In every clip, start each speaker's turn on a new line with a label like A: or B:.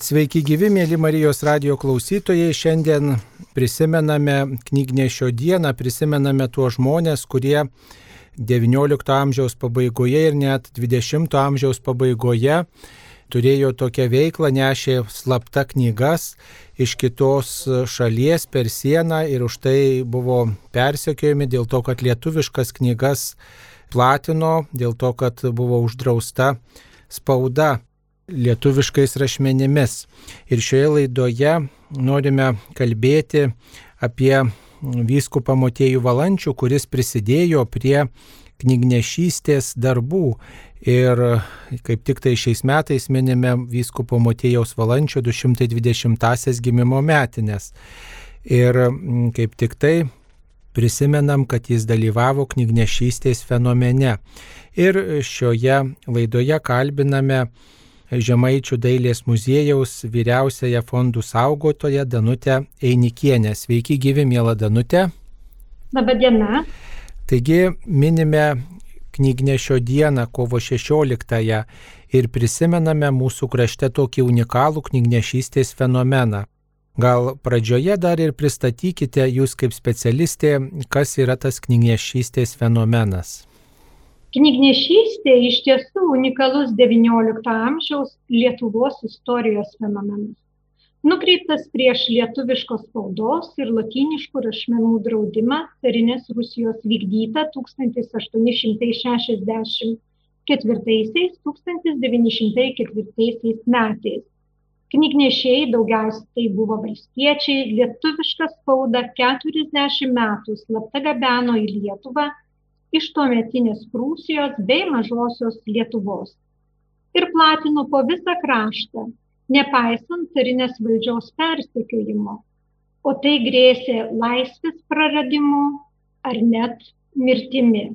A: Sveiki gyvi, mėly Marijos radio klausytojai. Šiandien prisimename knygnešio dieną, prisimename tuos žmonės, kurie XIX amžiaus pabaigoje ir net XX amžiaus pabaigoje turėjo tokią veiklą, nešė slapta knygas iš kitos šalies per sieną ir už tai buvo persekiojami dėl to, kad lietuviškas knygas platino, dėl to, kad buvo uždrausta spauda lietuviškais rašmenimis. Ir šioje laidoje norime kalbėti apie vyskupą Motėjų Valančių, kuris prisidėjo prie knygnešystės darbų. Ir kaip tik tai šiais metais minime vyskupo Motėjaus Valančio 220-asias gimimo metinės. Ir kaip tik tai prisimenam, kad jis dalyvavo knygnešystės fenomene. Ir šioje laidoje kalbiname Žemaičių dailės muziejaus vyriausiąją fondų saugotoją Danutę Einikienę. Sveiki, gyvi, mėla Danutė.
B: Labadiena.
A: Taigi minime knygnešio dieną, kovo 16-ąją ir prisimename mūsų krašte tokį unikalų knygnešystės fenomeną. Gal pradžioje dar ir pristatykite jūs kaip specialistė, kas yra tas knygnešystės fenomenas.
B: Knygnešystė iš tiesų unikalus XIX amžiaus Lietuvos istorijos fenomenas. Nukreiptas prieš lietuviškos spaudos ir latiniškų rašmenų draudimą carinės Rusijos vykdytą 1864-1904 metais. Knygnešiai daugiausiai tai buvo valstiečiai, lietuvišką spaudą 40 metų slapta gabeno į Lietuvą iš tuometinės Prūsijos bei mažosios Lietuvos ir platino po visą kraštą, nepaisant carinės valdžios persekiojimo, o tai grėsė laisvės praradimu ar net mirtimi.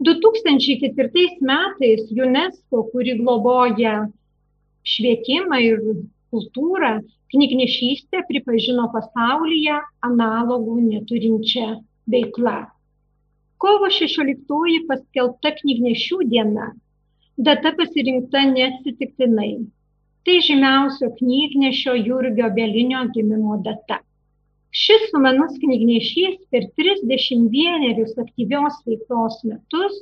B: 2004 metais UNESCO, kuri globoja švietimą ir kultūrą, knygnešystę pripažino pasaulyje analogų neturinčią veiklą. Kovo 16 paskelbta knygnešių diena. Data pasirinkta neatsitiktinai. Tai žymiausio knygnešio Jurgio Belinio gimimo data. Šis sumanus knygnešys per 31 aktyvios veiklos metus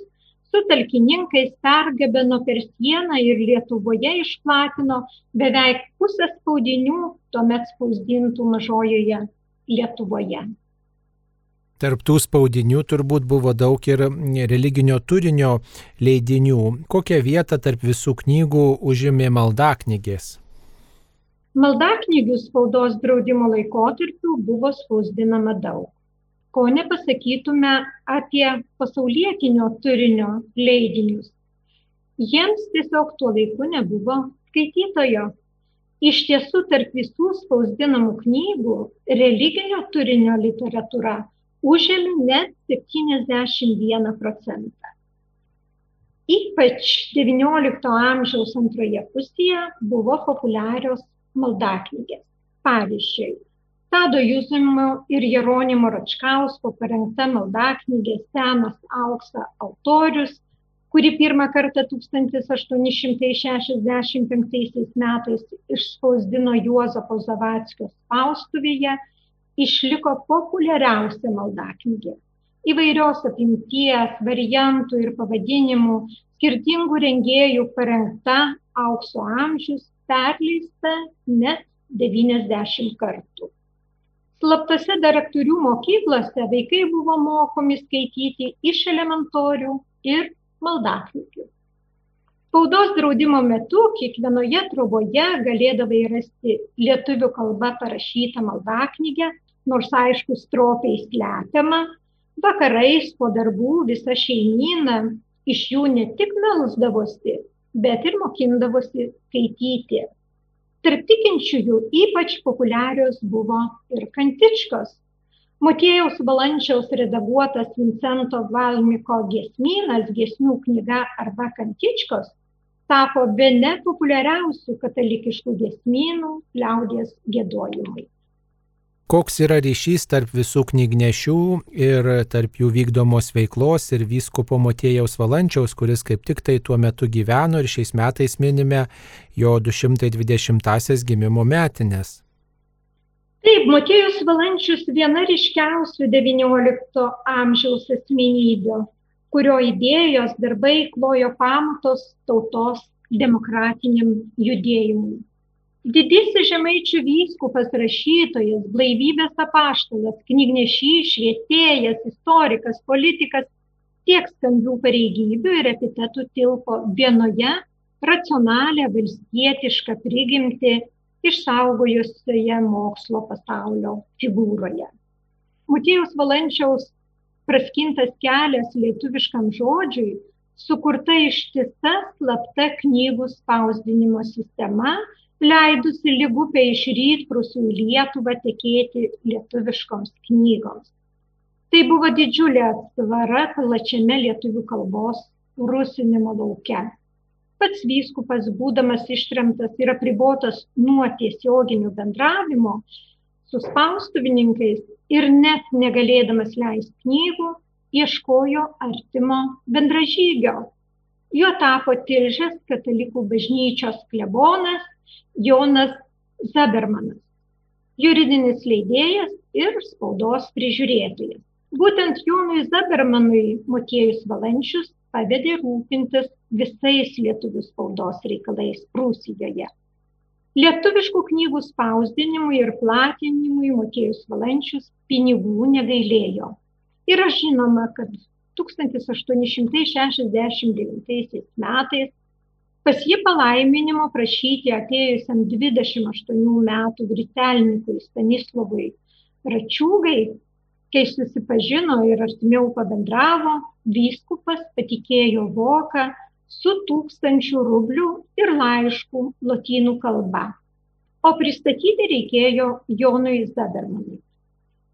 B: su talkininkais pergabeno per sieną ir Lietuvoje išplatino beveik pusę spaudinių tuomet spausdintų mažojoje Lietuvoje.
A: Tarptų spaudinių turbūt buvo daug ir religinio turinio leidinių. Kokią vietą tarp visų knygų užėmė maldaknygės?
B: Maldaknygių spaudos draudimo laikotarpiu buvo spausdinama daug. Ko nepasakytume apie pasaulietinio turinio leidinius. Jiems tiesiog tuo laiku nebuvo skaitytojo. Iš tiesų tarp visų spausdinamų knygų religinio turinio literatūra užėmė net 71 procentą. Ypač XIX amžiaus antroje pusėje buvo populiarios maldaknygės. Pavyzdžiui, Tado Jūzimo ir Jeronimo Račkausko parengta maldaknygė Senas auksa autorius, kuri pirmą kartą 1865 metais išspausdino Juozapo Zavatskio spaustuvėje išliko populiariausia maldaknygė. Įvairios apimties, variantų ir pavadinimų, skirtingų rengėjų parengta aukso amžius perleista net 90 kartų. Slaptose direktorių mokyklose vaikai buvo mokomi skaityti iš elementorių ir maldaknygių. Spaudos draudimo metu kiekvienoje troboje galėdavai rasti lietuvių kalba parašytą maldaknygę nors aišku stropiai slepiama, vakarais po darbų visa šeimyna iš jų ne tik melsdavosi, bet ir mokindavosi skaityti. Tarp tikinčiųjų ypač populiarios buvo ir kantičkos. Motiejaus Valančiaus redaguotas Vincento Valmiko gesmynas, gesmių knyga arba kantičkos tapo bene populiariausių katalikiškų gesmynų liaudės gėdojimai.
A: Koks yra ryšys tarp visų knygnešių ir tarp jų vykdomos veiklos ir vyskupo Motėjaus Valančiaus, kuris kaip tik tai tuo metu gyveno ir šiais metais minime jo 220-asias gimimo metinės.
B: Taip, Motėjus Valančius viena ryškiausių XIX amžiaus asmenybių, kurio idėjos darbai klojo pamatos tautos demokratiniam judėjimui. Didysis žemaičių vyskupas, rašytojas, blaivybės apaštalas, knygnešys, švietėjas, istorikas, politikas, tiek skambių pareigybių ir epitetų tilpo vienoje racionalią valstietišką prigimtį išsaugojusioje mokslo pasaulio figūroje. Mutėjus Valančiaus praskintas kelias lietuviškam žodžiui, sukurta ištisa slapta knygų spausdinimo sistema, leidusi lygupę iš rytprūsių į Lietuvą tekėti lietuviškoms knygoms. Tai buvo didžiulė atsvara plačiame lietuvių kalbos rusinimo lauke. Pats vyskupas, būdamas ištremtas ir apribotas nuo tiesioginių bendravimo su spaustuvininkais ir net negalėdamas leisti knygų, ieškojo artimo bendražygio. Juo tapo Tilžės katalikų bažnyčios klebonas Jonas Zabermanas, juridinis leidėjas ir spaudos prižiūrėtojas. Būtent Jonui Zabermanui Motiejus Valančius pavedė rūpintis visais lietuvių spaudos reikalais Prūsijoje. Lietuviškų knygų spausdinimui ir platinimui Motiejus Valančius pinigų negailėjo. Yra žinoma, kad 1869 metais pas jį palaiminimo prašyti atėjusiam 28 metų gritelnikui Stanislavui Račiūgai, kai susipažino ir artimiau pabendravo, vyskupas patikėjo voką su tūkstančių rublių ir laiškų lotynų kalba. O pristatyti reikėjo Jonui Zabermanui.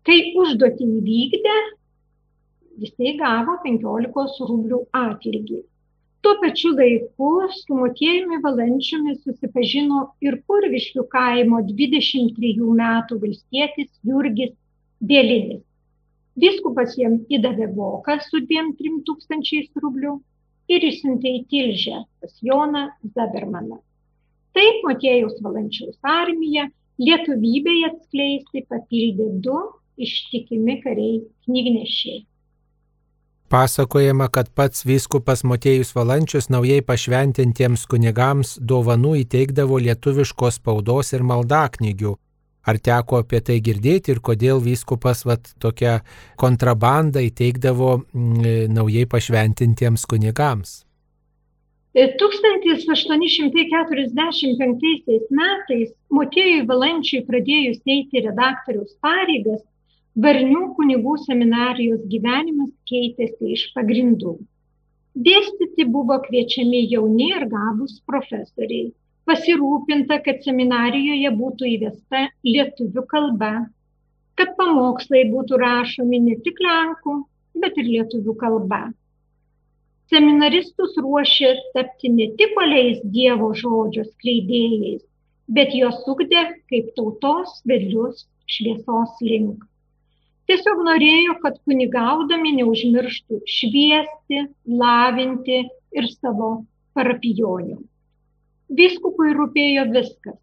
B: Kai užduotį įvykdė, jisai gavo 15 rublių atlygį. Tuo pačiu laiku su Motiejumi Valančiumi susipažino ir Purviškių kaimo 23 metų valstietis Jurgis Bielinis. Viskupas jam įdavė voką su 2-3 tūkstančiais rublių ir išsiuntė į Tilžę pas Joną Zabermaną. Taip Motiejaus Valančiaus armija lietuvybėje atskleisti papildė du ištikimi kariai knygnešiai.
A: Pasakojama, kad pats vyskupas Motėjus Valančius naujai pašventintiems kunigams dovanų įteikdavo lietuviškos spaudos ir maldaknygių. Ar teko apie tai girdėti ir kodėl vyskupas vat, tokią kontrabandą įteikdavo mm, naujai pašventintiems kunigams?
B: 1845 metais Motėjui Valančiui pradėjus eiti redaktoriaus pareigas, Varnių kunigų seminarijos gyvenimas keitėsi iš pagrindų. Dėstyti buvo kviečiami jauni ir gabus profesoriai. Pasirūpinta, kad seminarijoje būtų įvesta lietuvių kalba, kad pamokslai būtų rašomi ne tik lenkų, bet ir lietuvių kalba. Seminaristus ruošė tapti ne tik oliais Dievo žodžio skleidėjais, bet juos ugdė kaip tautos vedlius šviesos link tiesiog norėjo, kad kunigaudami neužmirštų šviesti, lavinti ir savo parapijonių. Viskupui rūpėjo viskas,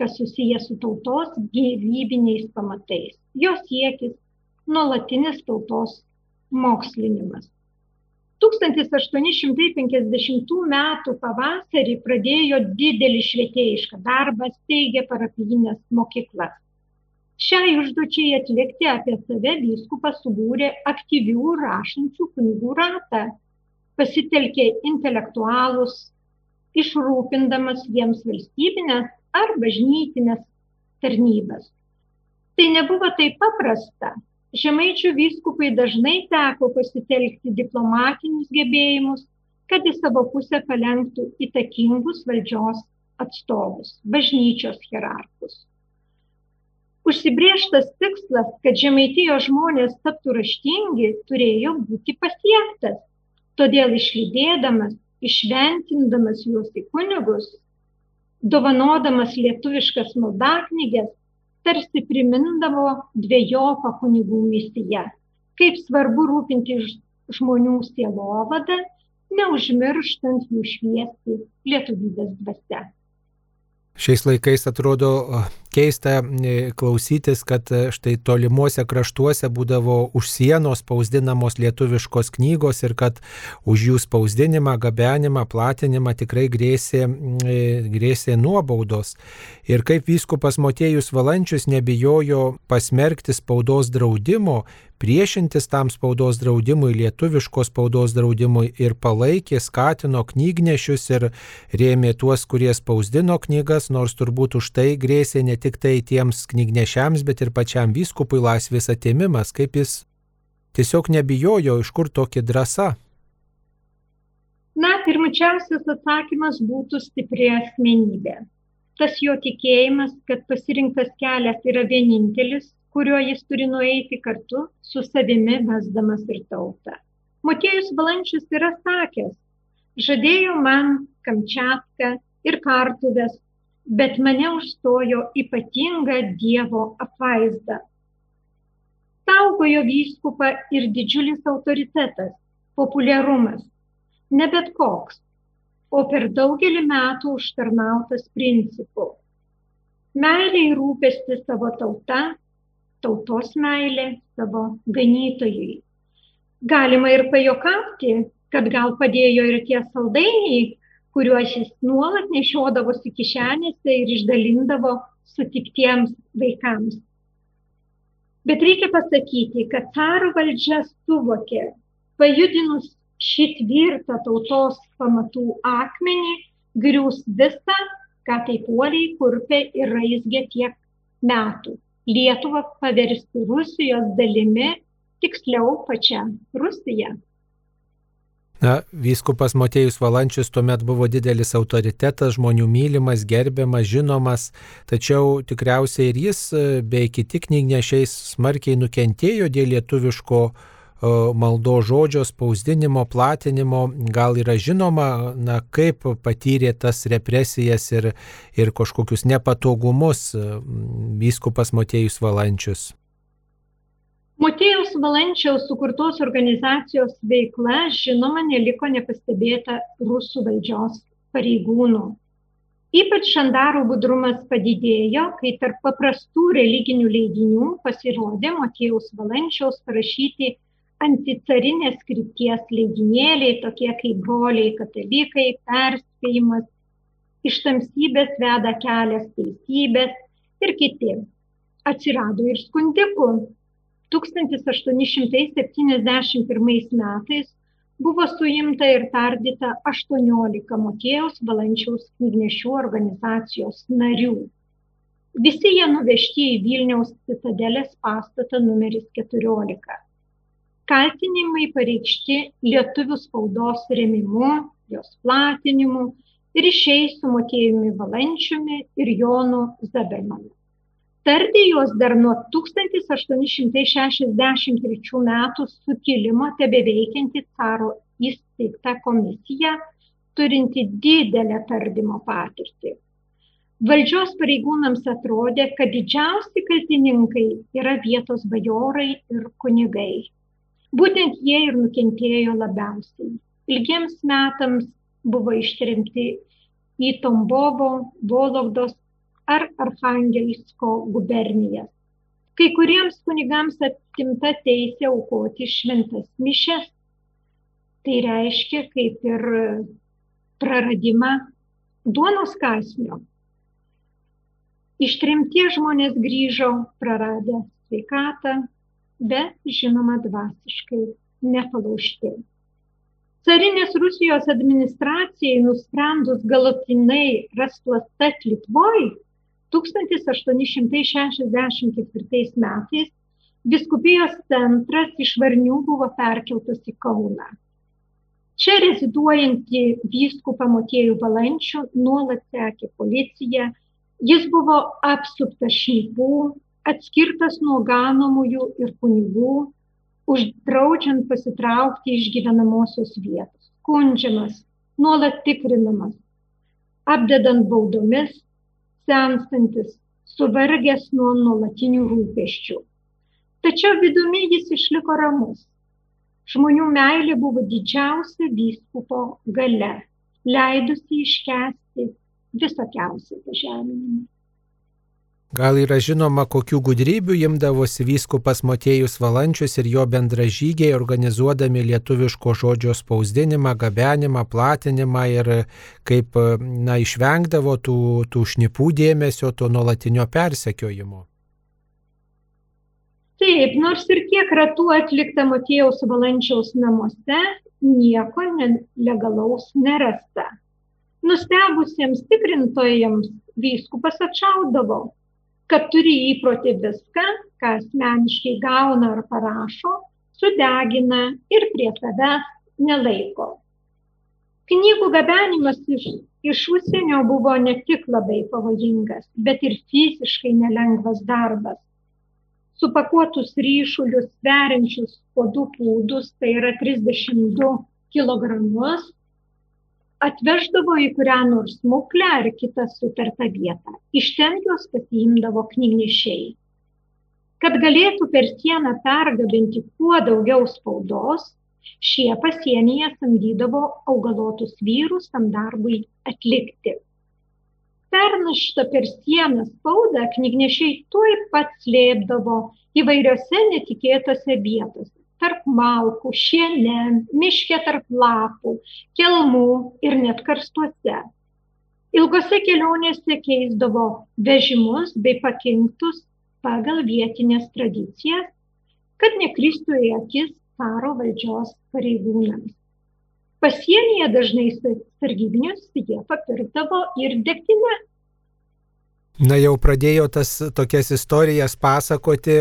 B: kas susijęs su tautos gyvybiniais pamatais. Jo siekis - nuolatinis tautos mokslinimas. 1850 m. pavasarį pradėjo didelį švietėjišką darbą, steigė parapijinės mokyklas. Šiai užduočiai atlikti apie save vyskupas subūrė aktyvių rašančių kunigų ratą, pasitelkė intelektualus, išrūpindamas jiems valstybinės ar bažnytinės tarnybas. Tai nebuvo taip paprasta. Žemaičių vyskupui dažnai teko pasitelkti diplomatinius gebėjimus, kad į savo pusę palenktų įtakingus valdžios atstovus, bažnyčios hierarchus. Užsibrieštas tikslas, kad žemaitijos žmonės taptų raštingi, turėjo būti pasiektas. Todėl išlydėdamas, išventindamas juos į kunigus, dovanodamas lietuviškas maldaknygės, tarsi primindavo dviejopą kunigų misiją, kaip svarbu rūpinti žmonių sielovadą, neužmirštant jų šviesti lietuvybės dvasia.
A: Šiais laikais atrodo keista e, klausytis, kad e, štai tolimuose kraštuose būdavo už sienos spausdinamos lietuviškos knygos ir kad už jų spausdinimą, gabenimą, platinimą tikrai grėsė, e, grėsė nuobaudos. Ir kaip vyskupas Motiejus Valančius nebijojo pasmerkti spaudos draudimo, priešintis tam spaudos draudimui, lietuviškos spaudos draudimui ir palaikė, skatino knygnešius ir rėmė tuos, kurie spausdino knygas, nors turbūt už tai grėsė ne tik tai tiems knygnešiams, bet ir pačiam vyskupui laisvės atėmimas, kaip jis tiesiog nebijojo, iš kur tokia drąsa.
B: Na, pirmučiausias atsakymas būtų stipri asmenybė. Tas jo tikėjimas, kad pasirinktas kelias yra vienintelis, kuriuo jis turi nueiti kartu su savimi vesdamas ir tautą. Motiejus Valančius yra sakęs, žadėjo man Kamčiatką ir Kartuvės bet mane užstojo ypatinga Dievo apvaizda. Saugojo vyskupą ir didžiulis autoritetas, populiarumas, ne bet koks, o per daugelį metų užtarnautas principu. Meilė ir rūpesti savo tauta, tautos meilė savo ganytojui. Galima ir pajokauti, kad gal padėjo ir tie saldainiai, kuriuos jis nuolat nešiodavosi kišenėse ir išdalindavo sutiktiems vaikams. Bet reikia pasakyti, kad caro valdžia suvokė, pajudinus šį tvirtą tautos pamatų akmenį, griūs visą, ką taip uoliai kurpė ir raizgė tiek metų. Lietuvą paversti Rusijos dalimi, tiksliau pačią Rusiją.
A: Na, vyskupas Motėjus Valančius tuomet buvo didelis autoritetas, žmonių mylimas, gerbiamas, žinomas, tačiau tikriausiai ir jis e, bei kiti knygnešiais smarkiai nukentėjo dėl lietuviško e, maldo žodžio spausdinimo, platinimo, gal yra žinoma, na, kaip patyrė tas represijas ir, ir kažkokius nepatogumus vyskupas Motėjus Valančius.
B: Motiejaus Valančiaus sukurtos organizacijos veikla, žinoma, neliko nepastebėta rusų valdžios pareigūnų. Ypač šandarų budrumas padidėjo, kai tarp paprastų religinių leidinių pasirodė Motiejaus Valančiaus parašyti anticarinės krypties leidinėliai, tokie kaip broliai katalikai, perspėjimas, iš tamsybės veda kelias teisybės ir kiti. Atsirado ir skundikų, 1871 metais buvo suimta ir tardyta 18 mokėjaus valančiaus knygnešių organizacijos narių. Visi jie nuvežti į Vilniaus citadelės pastatą numeris 14. Kaltinimai pareikšti lietuvių spaudos remimu, jos platinimu ir išėjai su mokėjumi Valančiumi ir Jonu Zabelmanu. Tardė juos dar nuo 1863 metų sukilimo tebeveikianti caro įsteigta komisija, turinti didelę tardymo patirtį. Valdžios pareigūnams atrodė, kad didžiausi kaltininkai yra vietos bajorai ir kunigai. Būtent jie ir nukentėjo labiausiai. Ilgiems metams buvo ištrimti į Tombovo, Volovdos ar Arhangelsko gubernijas. Kai kuriems kunigams atimta teisė aukoti šventas mišes. Tai reiškia kaip ir praradimą duonos kasnio. Ištrimtie žmonės grįžo praradę sveikatą, bet žinoma dvasiškai nepalaužti. Carinės Rusijos administracijai nusprendus galutinai rasklasta Litvoj, 1864 metais viskupijos centras iš Varnių buvo perkeltas į Kauną. Čia reziduojantį vyskupą Motiejų Valančių nuolat sekė policija, jis buvo apsuptas šnipų, atskirtas nuo ganomųjų ir kunigų, uždraudžiant pasitraukti iš gyvenamosios vietos, skundžiamas, nuolat tikrinamas, apdedant baudomis, senstantis, suvargęs nuo nuolatinių rūpeščių. Tačiau vidumi jis išliko ramus. Žmonių meilė buvo didžiausia vyskupo gale, leidusi iškesti visokiausią pažeminimą.
A: Gal yra žinoma, kokių gudrybių imdavosi vyskupas Motiejus Valančius ir jo bendražygiai organizuodami lietuviško žodžio spausdinimą, gabenimą, platinimą ir kaip na, išvengdavo tų, tų šnipų dėmesio, to nuolatinio persekiojimo.
B: Taip, nors ir kiek ratų atlikta Motiejaus Valančiaus namuose, nieko nelegalaus nerasta. Nustebusiems tikrintojams vyskupas atšaudavo kad turi įprotį viską, ką asmeniškai gauna ar parašo, sudegina ir prie savęs nelaiko. Knygų gabenimas iš, iš užsienio buvo ne tik labai pavojingas, bet ir fiziškai nelengvas darbas. Supakuotus ryšulius sveriančius po du pūdus, tai yra 32 kg, atveždavo į kurią nors smuklę ar kitą sutartą vietą. Iš ten juos pasiimdavo knygnešiai. Kad galėtų per sieną pergabinti kuo daugiau spaudos, šie pasienyje samdydavo augalotus vyrus tam darbui atlikti. Pernaštą per sieną spaudą knygnešiai tuoj pat slėpdavo įvairiose netikėtose vietose tarp malkų, šiene, miške tarp lapų, kelmų ir net karstuose. Ilgose kelionėse keisdavo vežimus bei pakinktus pagal vietinės tradicijas, kad nekristų į akis karo valdžios pareigūnams. Pasienyje dažnai sargybinius jie papirkdavo ir degtinę
A: Na jau pradėjo tas tokias istorijas pasakoti,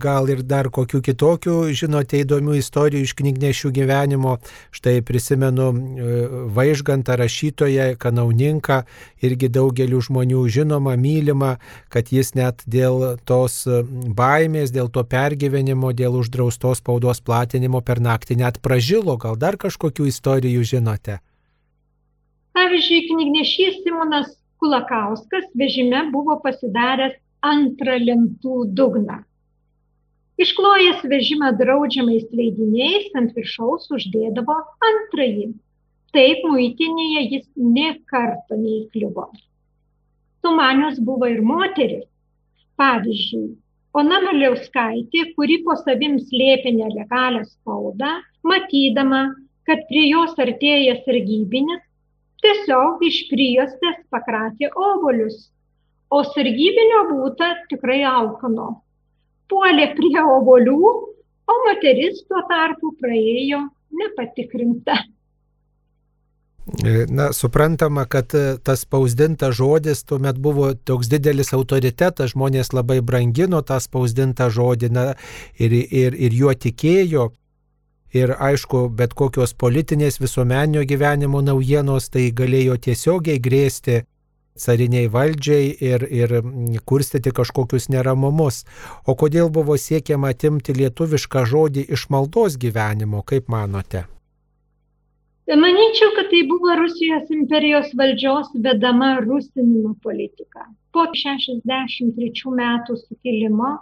A: gal ir dar kokių kitokių, žinote, įdomių istorijų iš knygnešių gyvenimo. Štai prisimenu e, Vaižgantą rašytoją, kanauninką, irgi daugeliu žmonių žinoma, mylima, kad jis net dėl tos baimės, dėl to pergyvenimo, dėl uždraustos spaudos platinimo per naktį net pražilo. Gal dar kažkokių istorijų žinote?
B: Pavyzdžiui, knygnešys Simonas Kulakauskas vežime buvo pasidaręs antrą lentų dugną. Išklojęs vežimą draudžiamais leidiniais ant viršaus uždėdavo antrąjį. Taip muitinėje jis ne kartą neįkliuvo. Sumanius buvo ir moteris. Pavyzdžiui, Ona Maliauskaitė, kuri po savim slėpė nelegalią spaudą, matydama, kad prie jos artėja sargybinis, tiesiog iš priestės pakratė obolius, o sargybinio būta tikrai alkano. Puolė prie obolių, o moteris tuo tarpu praėjo nepatikrinta.
A: Na, suprantama, kad e, tas spausdintas žodis tuomet buvo toks didelis autoritetas, žmonės labai brangino tą spausdintą žodį na, ir, ir, ir juo tikėjo ir aišku, bet kokios politinės visuomeninio gyvenimo naujienos tai galėjo tiesiogiai grėsti cariniai valdžiai ir, ir kurstyti kažkokius neramumus. O kodėl buvo siekiama atimti lietuvišką žodį iš maldos gyvenimo, kaip manote?
B: Manyčiau, kad tai buvo Rusijos imperijos valdžios vedama rusinimo politika. Po 63 metų sukilimo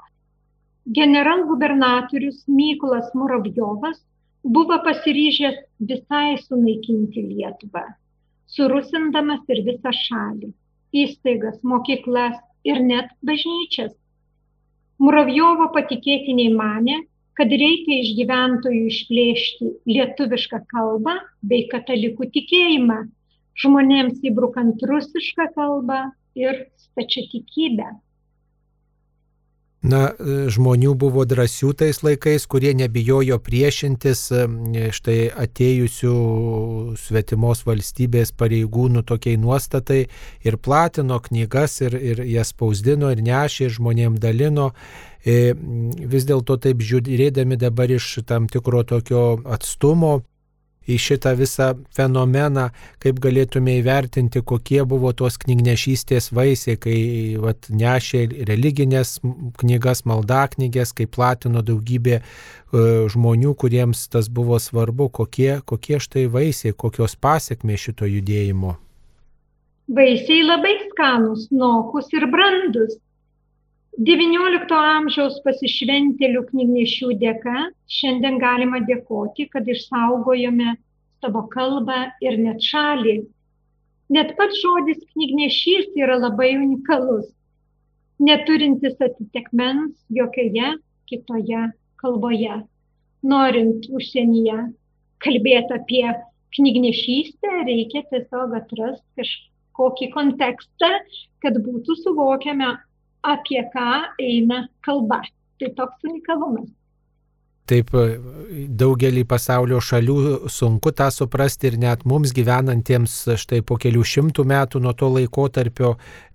B: generalgubernatorius Mykolas Muravjovas buvo pasiryžęs visai sunaikinti Lietuvą, surusindamas ir visą šalį, įstaigas, mokyklas ir net bažnyčias. Muravjovo patikėtiniai mane, kad reikia iš gyventojų išplėšti lietuvišką kalbą bei katalikų tikėjimą, žmonėms įbrukant rusišką kalbą ir stačiatikybę.
A: Na, e, žmonių buvo drąsių tais laikais, kurie nebijojo priešintis e, štai atėjusių svetimos valstybės pareigūnų tokiai nuostatai ir platino knygas ir, ir jas spausdino ir nešė ir žmonėm dalino. E, vis dėlto taip žiūrėdami dabar iš tam tikro tokio atstumo, į šitą visą fenomeną, kaip galėtume įvertinti, kokie buvo tos knygnešystės vaisiai, kai vat, nešė religinės knygas, maldaknygės, kai platino daugybė e, žmonių, kuriems tas buvo svarbu, kokie, kokie štai vaisiai, kokios pasiekmės šito judėjimo.
B: Vaisiai labai skanus, nokus ir brandus. XIX amžiaus pasišventėlių knygnešių dėka šiandien galima dėkoti, kad išsaugojome savo kalbą ir net šalį. Net pats žodis knygnešys yra labai unikalus, neturintis atitekmens jokioje kitoje kalboje. Norint užsienyje kalbėti apie knygnešystę, reikia tiesiog atrasti kažkokį kontekstą, kad būtų suvokiama, apie ką eina kalba. Tai toks unikalumas.
A: Taip daugelį pasaulio šalių sunku tą suprasti ir net mums gyvenantiems štai po kelių šimtų metų nuo to laiko tarpio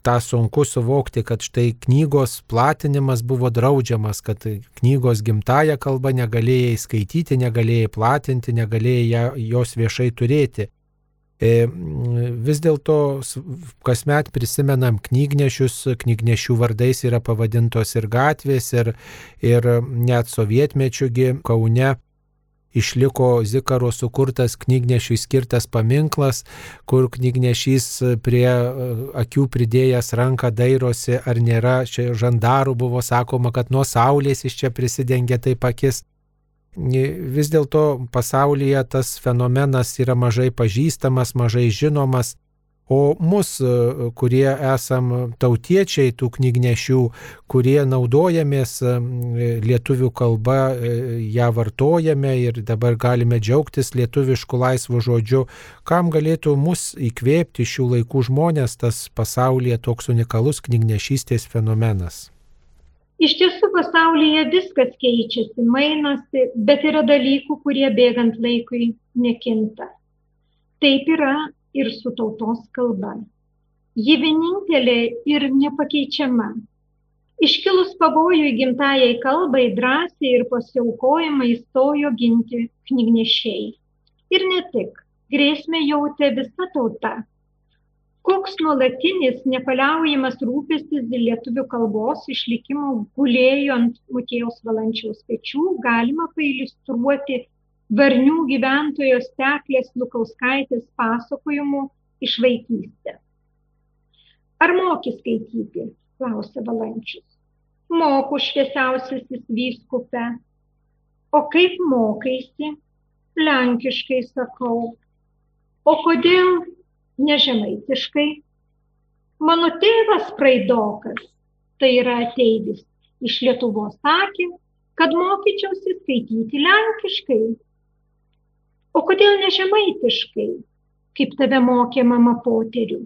A: tą sunku suvokti, kad štai knygos platinimas buvo draudžiamas, kad knygos gimtaja kalba negalėjai skaityti, negalėjai platinti, negalėjai jos viešai turėti. E, vis dėlto kasmet prisimenam knygnešius, knygnešių vardais yra pavadintos ir gatvės, ir, ir net sovietmečiųgi Kaune išliko Zikaro sukurtas knygnešiui skirtas paminklas, kur knygnešys prie e, akių pridėjęs ranką dairosi, ar nėra, čia žandarų buvo sakoma, kad nuo saulės iš čia prisidengia taip akis vis dėlto pasaulyje tas fenomenas yra mažai pažįstamas, mažai žinomas, o mus, e, kurie esam tautiečiai tų knygnešių, kurie naudojamės e, lietuvių kalba, e, ją vartojame ir dabar galime džiaugtis lietuviškų laisvų žodžių, kam galėtų mus įkvėpti šių laikų žmonės tas pasaulyje toks unikalus knygnešystės fenomenas.
B: Iš tiesų pasaulyje viskas keičiasi, mainosi, bet yra dalykų, kurie bėgant laikui nekinta. Taip yra ir su tautos kalba. Ji vienintelė ir nepakeičiama. Iškilus pavojui gimtajai kalbai drąsiai ir pasiaukojimai įstojo ginti knygnešiai. Ir ne tik, grėsmę jautė visa tauta koks nuolatinis nepaliaujamas rūpestis dėl lietuvių kalbos išlikimo gulėjo ant Mutėjaus valančiaus pečių, galima pailistruoti Varnių gyventojos teklės Lukauskaitės pasakojimu iš vaikystės. Ar moki skaityti? klausė valančius. Moku šviesiausiasis vyskupė. O kaip mokaisi? Lenkiškai sakau. O kodėl nežemaitiškai. Mano tėvas praidokas, tai yra ateivis, iš Lietuvos sakė, kad mokyčiausi skaityti lenkiškai. O kodėl nežemaitiškai, kaip tave mokė mama poterių?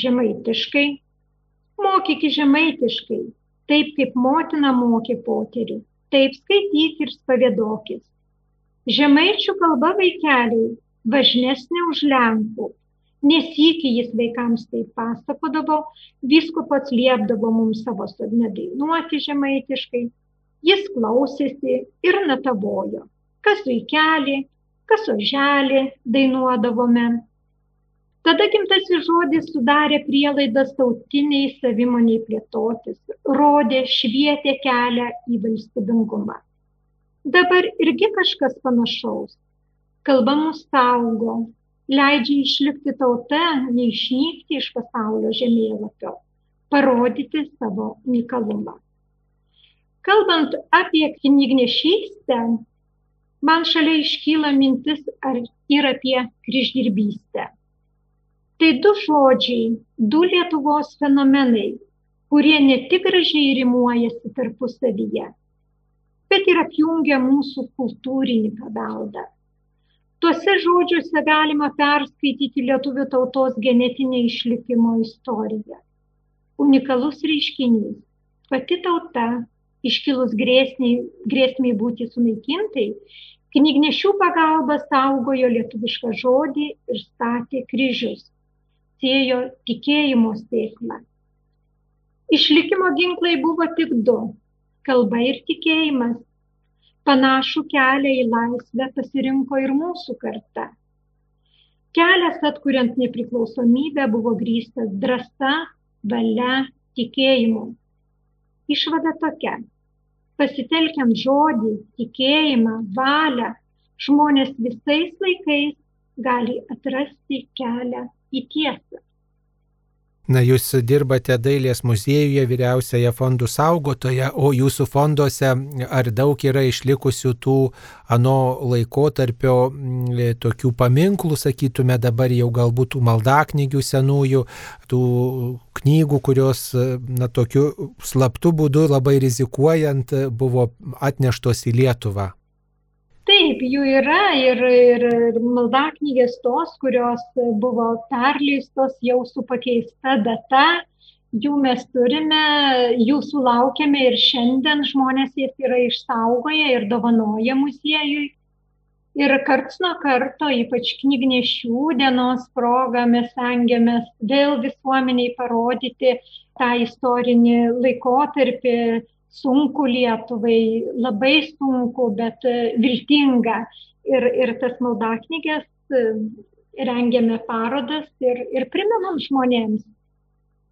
B: Žemaitiškai. Mokyki žemaitiškai, taip kaip motina mokė poterių, taip skaityk ir spavėdokis. Žemaičių kalba vaikeliai važnesnė už Lenkų. Nesikį jis vaikams taip pasakodavo, viskupas liepdavo mums savo sodne dainuoti žemaitiškai, jis klausėsi ir natavojo, kas vaikelį, kas oželį dainuodavome. Tada gimtasis žodis sudarė prielaidas tautiniai savimoniai plėtotis, rodė, švietė kelią į valstybingumą. Dabar irgi kažkas panašaus kalba mus saugo, leidžia išlikti tauta, neišnykti iš pasaulio žemėlapio, parodyti savo unikalumą. Kalbant apie knygnešystę, man šalia iškyla mintis ir apie kryždirbystę. Tai du žodžiai, du Lietuvos fenomenai, kurie ne tik gražiai rimuojasi tarpusavyje, bet ir apjungia mūsų kultūrinį paveldą Tuose žodžiuose galima perskaityti lietuvių tautos genetinę išlikimo istoriją. Unikalus reiškinys. Pati tauta, iškilus grėsmiai, grėsmiai būti sunaikintai, knygnešių pagalba saugojo lietuvišką žodį ir statė kryžius, sėjo tikėjimo sėklą. Išlikimo ginklai buvo tik du - kalba ir tikėjimas Panašų kelią į laisvę pasirinko ir mūsų karta. Kelias atkuriant nepriklausomybę buvo grįstas drąsa, valia, tikėjimu. Išvada tokia. Pasitelkiant žodį, tikėjimą, valią, žmonės visais laikais gali atrasti kelią į tiesą.
A: Na, jūs dirbate Dailės muziejuje, vyriausiaje fondų saugotoje, o jūsų fonduose ar daug yra išlikusių tų ano laikotarpio tokių paminklų, sakytume, dabar jau galbūt tų maldaknygių senųjų, tų knygų, kurios, na, tokiu slaptu būdu labai rizikuojant buvo atneštos į Lietuvą.
B: Taip, jų yra ir, ir, maldaknygės tos, kurios buvo perleistos jau su pakeista data, jų mes turime, jų sulaukėme ir šiandien žmonės jas yra išsaugoję ir dovanoja muziejui. Ir karts nuo karto, ypač knygnešių dienos proga, mes stengiamės vėl visuomeniai parodyti tą istorinį laikotarpį, sunku Lietuvai, labai sunku, bet e, viltinga. Ir, ir tas maldaknygės e, rengiame parodas ir, ir primenam žmonėms,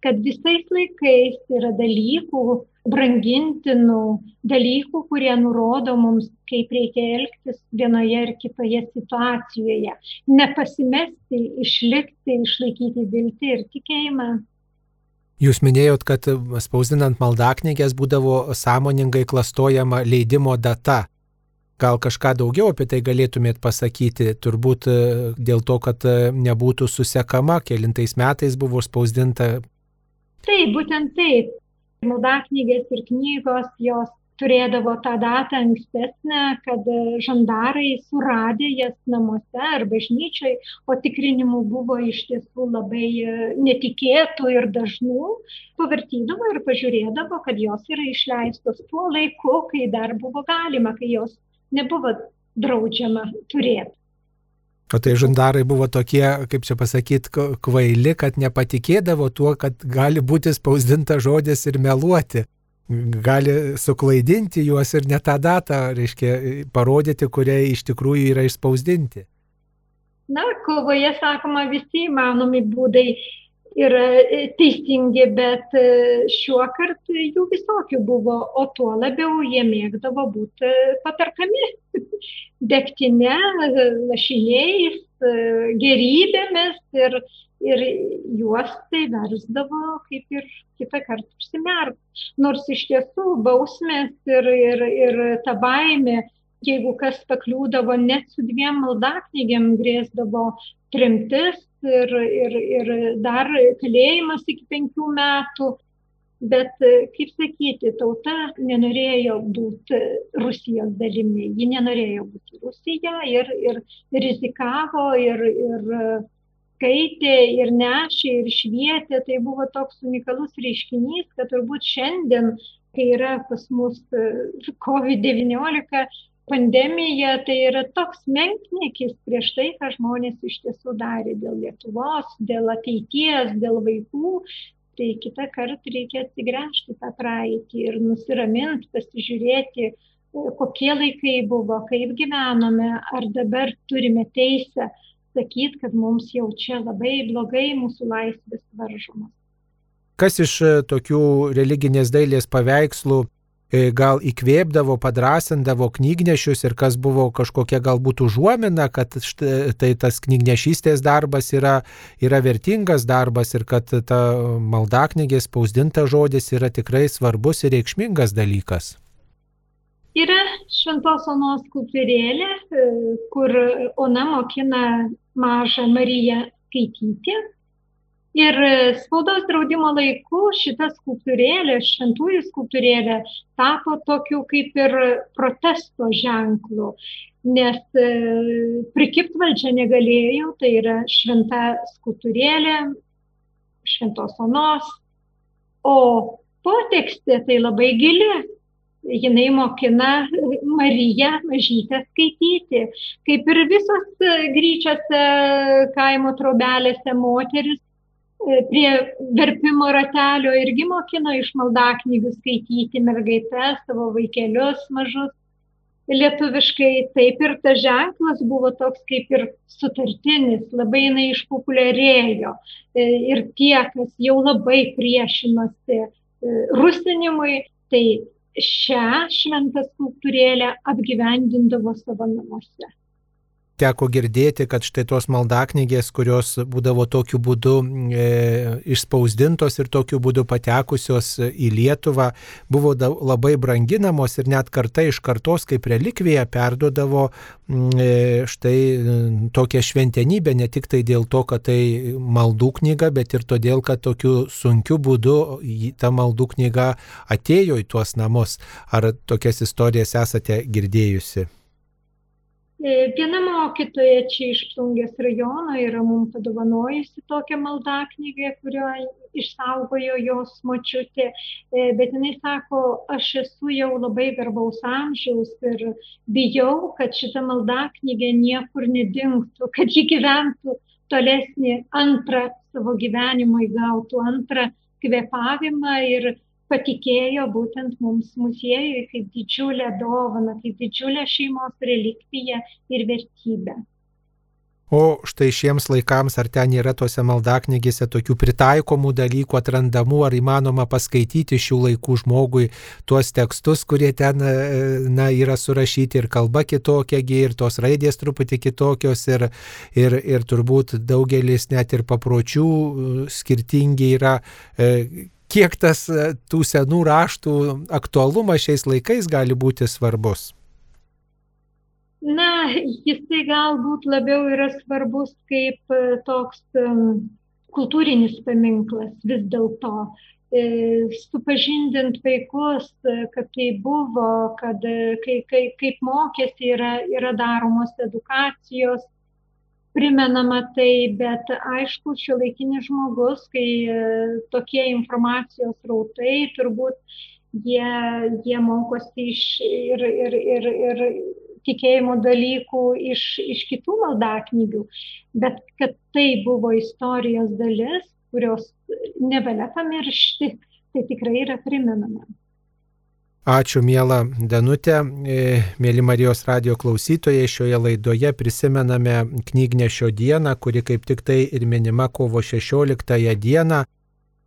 B: kad visais laikais yra dalykų, brangintinų dalykų, kurie nurodo mums, kaip reikia elgtis vienoje ar kitoje situacijoje. Nepasimesti, išlikti, išlaikyti viltį ir tikėjimą.
A: Jūs minėjot, kad spausdinant maldaknygės būdavo sąmoningai klastojama leidimo data. Gal kažką daugiau apie tai galėtumėt pasakyti, turbūt e, dėl to, kad e, nebūtų susekama, kelintais metais buvo spausdinta.
B: Taip, būtent taip. Maldaknygės ir knygos jos turėdavo tą datą ankstesnę, kad žandarai suradė jas namuose ar bažnyčiai, o tikrinimų buvo iš tiesų labai e, netikėtų ir dažnų, pavartydavo ir pažiūrėdavo, kad jos yra išleistos tuo laiku, kai dar buvo galima, kai jos nebuvo draudžiama turėti.
A: O tai žandarai buvo tokie, kaip čia pasakyti, kvaili, kad nepatikėdavo tuo, kad gali būti spausdinta žodis ir meluoti gali suklaidinti juos ir ne tą datą, reiškia, parodyti, kurie iš tikrųjų yra išspausdinti.
B: Na, kovoje, sakoma, visi įmanomi būdai yra e, teisingi, bet e, šiuo kartu jų visokių buvo, o tuo labiau jie mėgdavo būti patarkami degtinė, lašiniais, e, gerybėmis ir, ir juos tai versdavo kaip ir kitą kartą užsimerkti. Nors iš tiesų bausmės ir, ir, ir ta baimė, jeigu kas pakliūdavo net su dviem maldaknygėm, grėsdavo trimtis ir, ir, ir dar kalėjimas iki penkių metų. Bet, kaip sakyti, tauta nenorėjo būti Rusijos dalimi, ji nenorėjo būti Rusija ir, ir rizikavo ir, ir skaitė ir nešė ir švietė, tai buvo toks unikalus reiškinys, kad turbūt šiandien, kai yra pas mus e, COVID-19 pandemija, tai yra toks menkniekis prieš tai, ką žmonės iš tiesų darė dėl Lietuvos, dėl ateities, dėl vaikų. Tai kitą kartą reikia atsigręžti tą praeitį ir nusiraminti, pasižiūrėti, kokie laikai buvo, kaip gyvenome, ar dabar turime teisę sakyti, kad mums jau čia labai blogai mūsų laisvės varžomas.
A: Kas iš tokių religinės dailės paveikslų gal įkvėpdavo, padrasindavo knygnešius ir kas buvo kažkokia galbūt užuomina, kad štai, tai tas knygnešystės darbas yra, yra vertingas darbas ir kad ta maldaknygė spausdinta žodis yra tikrai svarbus ir reikšmingas dalykas.
B: Yra šventos onos skulptūrėlė, e, kur ona mokina mažą Mariją skaityti. Ir spaudos draudimo laiku šita skulptūrėlė, šventųjų skulptūrėlė, tapo tokiu kaip ir protesto ženklu, nes e, prikipt valdžia negalėjau, tai yra šventa skulptūrėlė, šventos onos, o potekstė tai labai gili, jinai mokina Mariją mažytę skaityti. Kaip ir visos gryčiose kaimo trobelėse moteris e, prie verpimo ratelio irgi mokino iš maldaknygių skaityti mergaitės, savo vaikelius mažus. Lietuviškai taip ir tas ženklas buvo toks kaip ir sutartinis, labai jinai išpopuliarėjo. E, ir tie, kas jau labai priešinosi e, rusinimui, tai šią šventą skulptūrėlę apgyvendindavo savo namuose.
A: Teko girdėti, kad štai tos maldaknygės, kurios būdavo tokiu būdu e, išspausdintos ir tokiu būdu patekusios į Lietuvą, buvo da, labai branginamos ir net karta iš kartos kaip relikvija perdodavo e, štai tokią šventenybę, ne tik tai dėl to, kad tai maldų knyga, bet ir todėl, kad tokiu sunkiu būdu ta maldų knyga atėjo į tuos namus. Ar tokias istorijas esate girdėjusi?
B: E, viena mokytoja čia iš Plungės rajono yra mums padovanojusi tokią maldaknygę, kurią išsaugojo jos močiutė, e, bet jinai sako, aš esu jau labai garbaus amžiaus ir bijau, kad šita maldaknygė niekur nedingtų, kad ji gyventų tolesnį antrą savo gyvenimą įgautų, antrą kvepavimą ir patikėjo būtent mums muziejui kaip didžiulę dovaną, kaip didžiulę šeimos relikviją ir vertybę.
A: O štai šiems laikams, ar ten yra tose maldaknygėse tokių pritaikomų dalykų atrandamų, ar įmanoma paskaityti šių laikų žmogui tuos tekstus, kurie ten e, na, yra surašyti ir kalba kitokia, ir tos raidės truputį kitokios, ir, ir, ir turbūt daugelis net ir papročių e, skirtingi yra. E, kiek tas e, tų senų raštų aktualumas šiais laikais gali būti svarbus?
B: Na, jisai galbūt labiau yra svarbus kaip e, toks kultūrinis paminklas vis dėlto. E, supažindint vaikus, kad tai buvo, kad kai, kai, kaip mokėsi yra, yra daromos edukacijos, primenama tai, bet aišku, šiuolaikinis žmogus, kai e, tokie informacijos rautai, turbūt jie, jie mokosi iš ir, ir, ir, ir tikėjimo dalykų iš, iš kitų maldaknygių, bet kad tai buvo istorijos dalis, kurios nebelia pamiršti, tai tikrai yra primenama.
A: Ačiū, mėla Danutė. E, mėly Marijos radio klausytojai, šioje laidoje prisimename knygnešio dieną, kuri kaip tik tai ir minima kovo 16 dieną.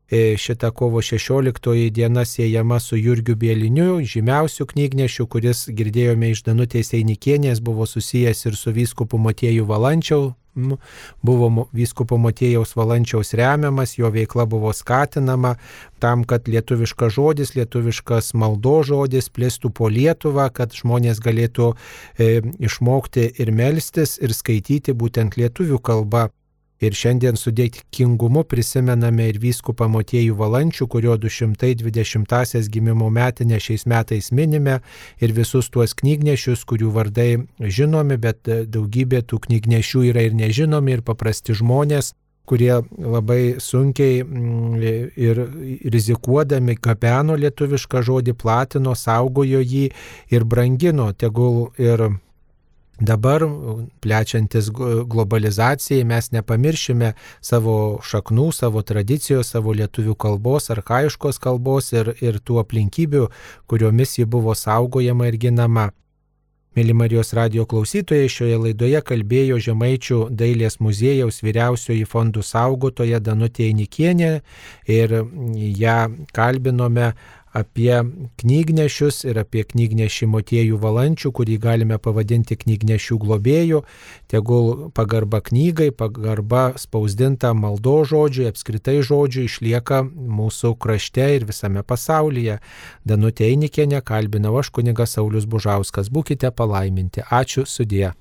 A: E, šita kovo 16 diena siejama su Jurgiu Bieliniu, žymiausiu knygnešiu, kuris girdėjome iš Danutės Einikienės, buvo susijęs ir su vyskupu Matėjų Valančiau, buvo vyskupo Matėjaus Valančiaus remiamas, jo veikla buvo skatinama tam, kad lietuviškas žodis, lietuviškas maldo žodis plėstų po Lietuvą, kad žmonės galėtų e, išmokti ir melstis, ir skaityti būtent lietuvių kalbą. Ir šiandien su dėkingumu prisimename ir vyskupą Motiejų Valančių, kurio 220-asias gimimo metinę šiais metais minime, ir visus tuos knygnešius, kurių vardai žinomi, bet daugybė tų knygnešių yra ir nežinomi, ir paprasti žmonės kurie labai sunkiai mm, ir rizikuodami gabeno lietuvišką žodį, platino, saugojo jį ir brangino, tegul ir Dabar, plečiantis globalizacijai, mes nepamiršime savo šaknų, savo tradicijos, savo lietuvių kalbos, arhaiškos kalbos ir, ir tų aplinkybių, kuriomis ji buvo saugojama ir ginama. Mėly Marijos radio klausytojai, šioje laidoje kalbėjo Žemaičių dailės muziejaus vyriausioji fondų saugotoja Danutė Nikienė ir ją kalbinome apie knygnešius ir apie knygnešį motiejų valančių, kurį galime pavadinti knygnešių globėjų, tegul pagarba knygai, pagarba spausdinta maldo žodžiui, apskritai žodžiui išlieka mūsų krašte ir visame pasaulyje. Danutė Einikienė kalbinau aš kunigas Saulis Bužauskas. Būkite palaiminti. Ačiū sudie.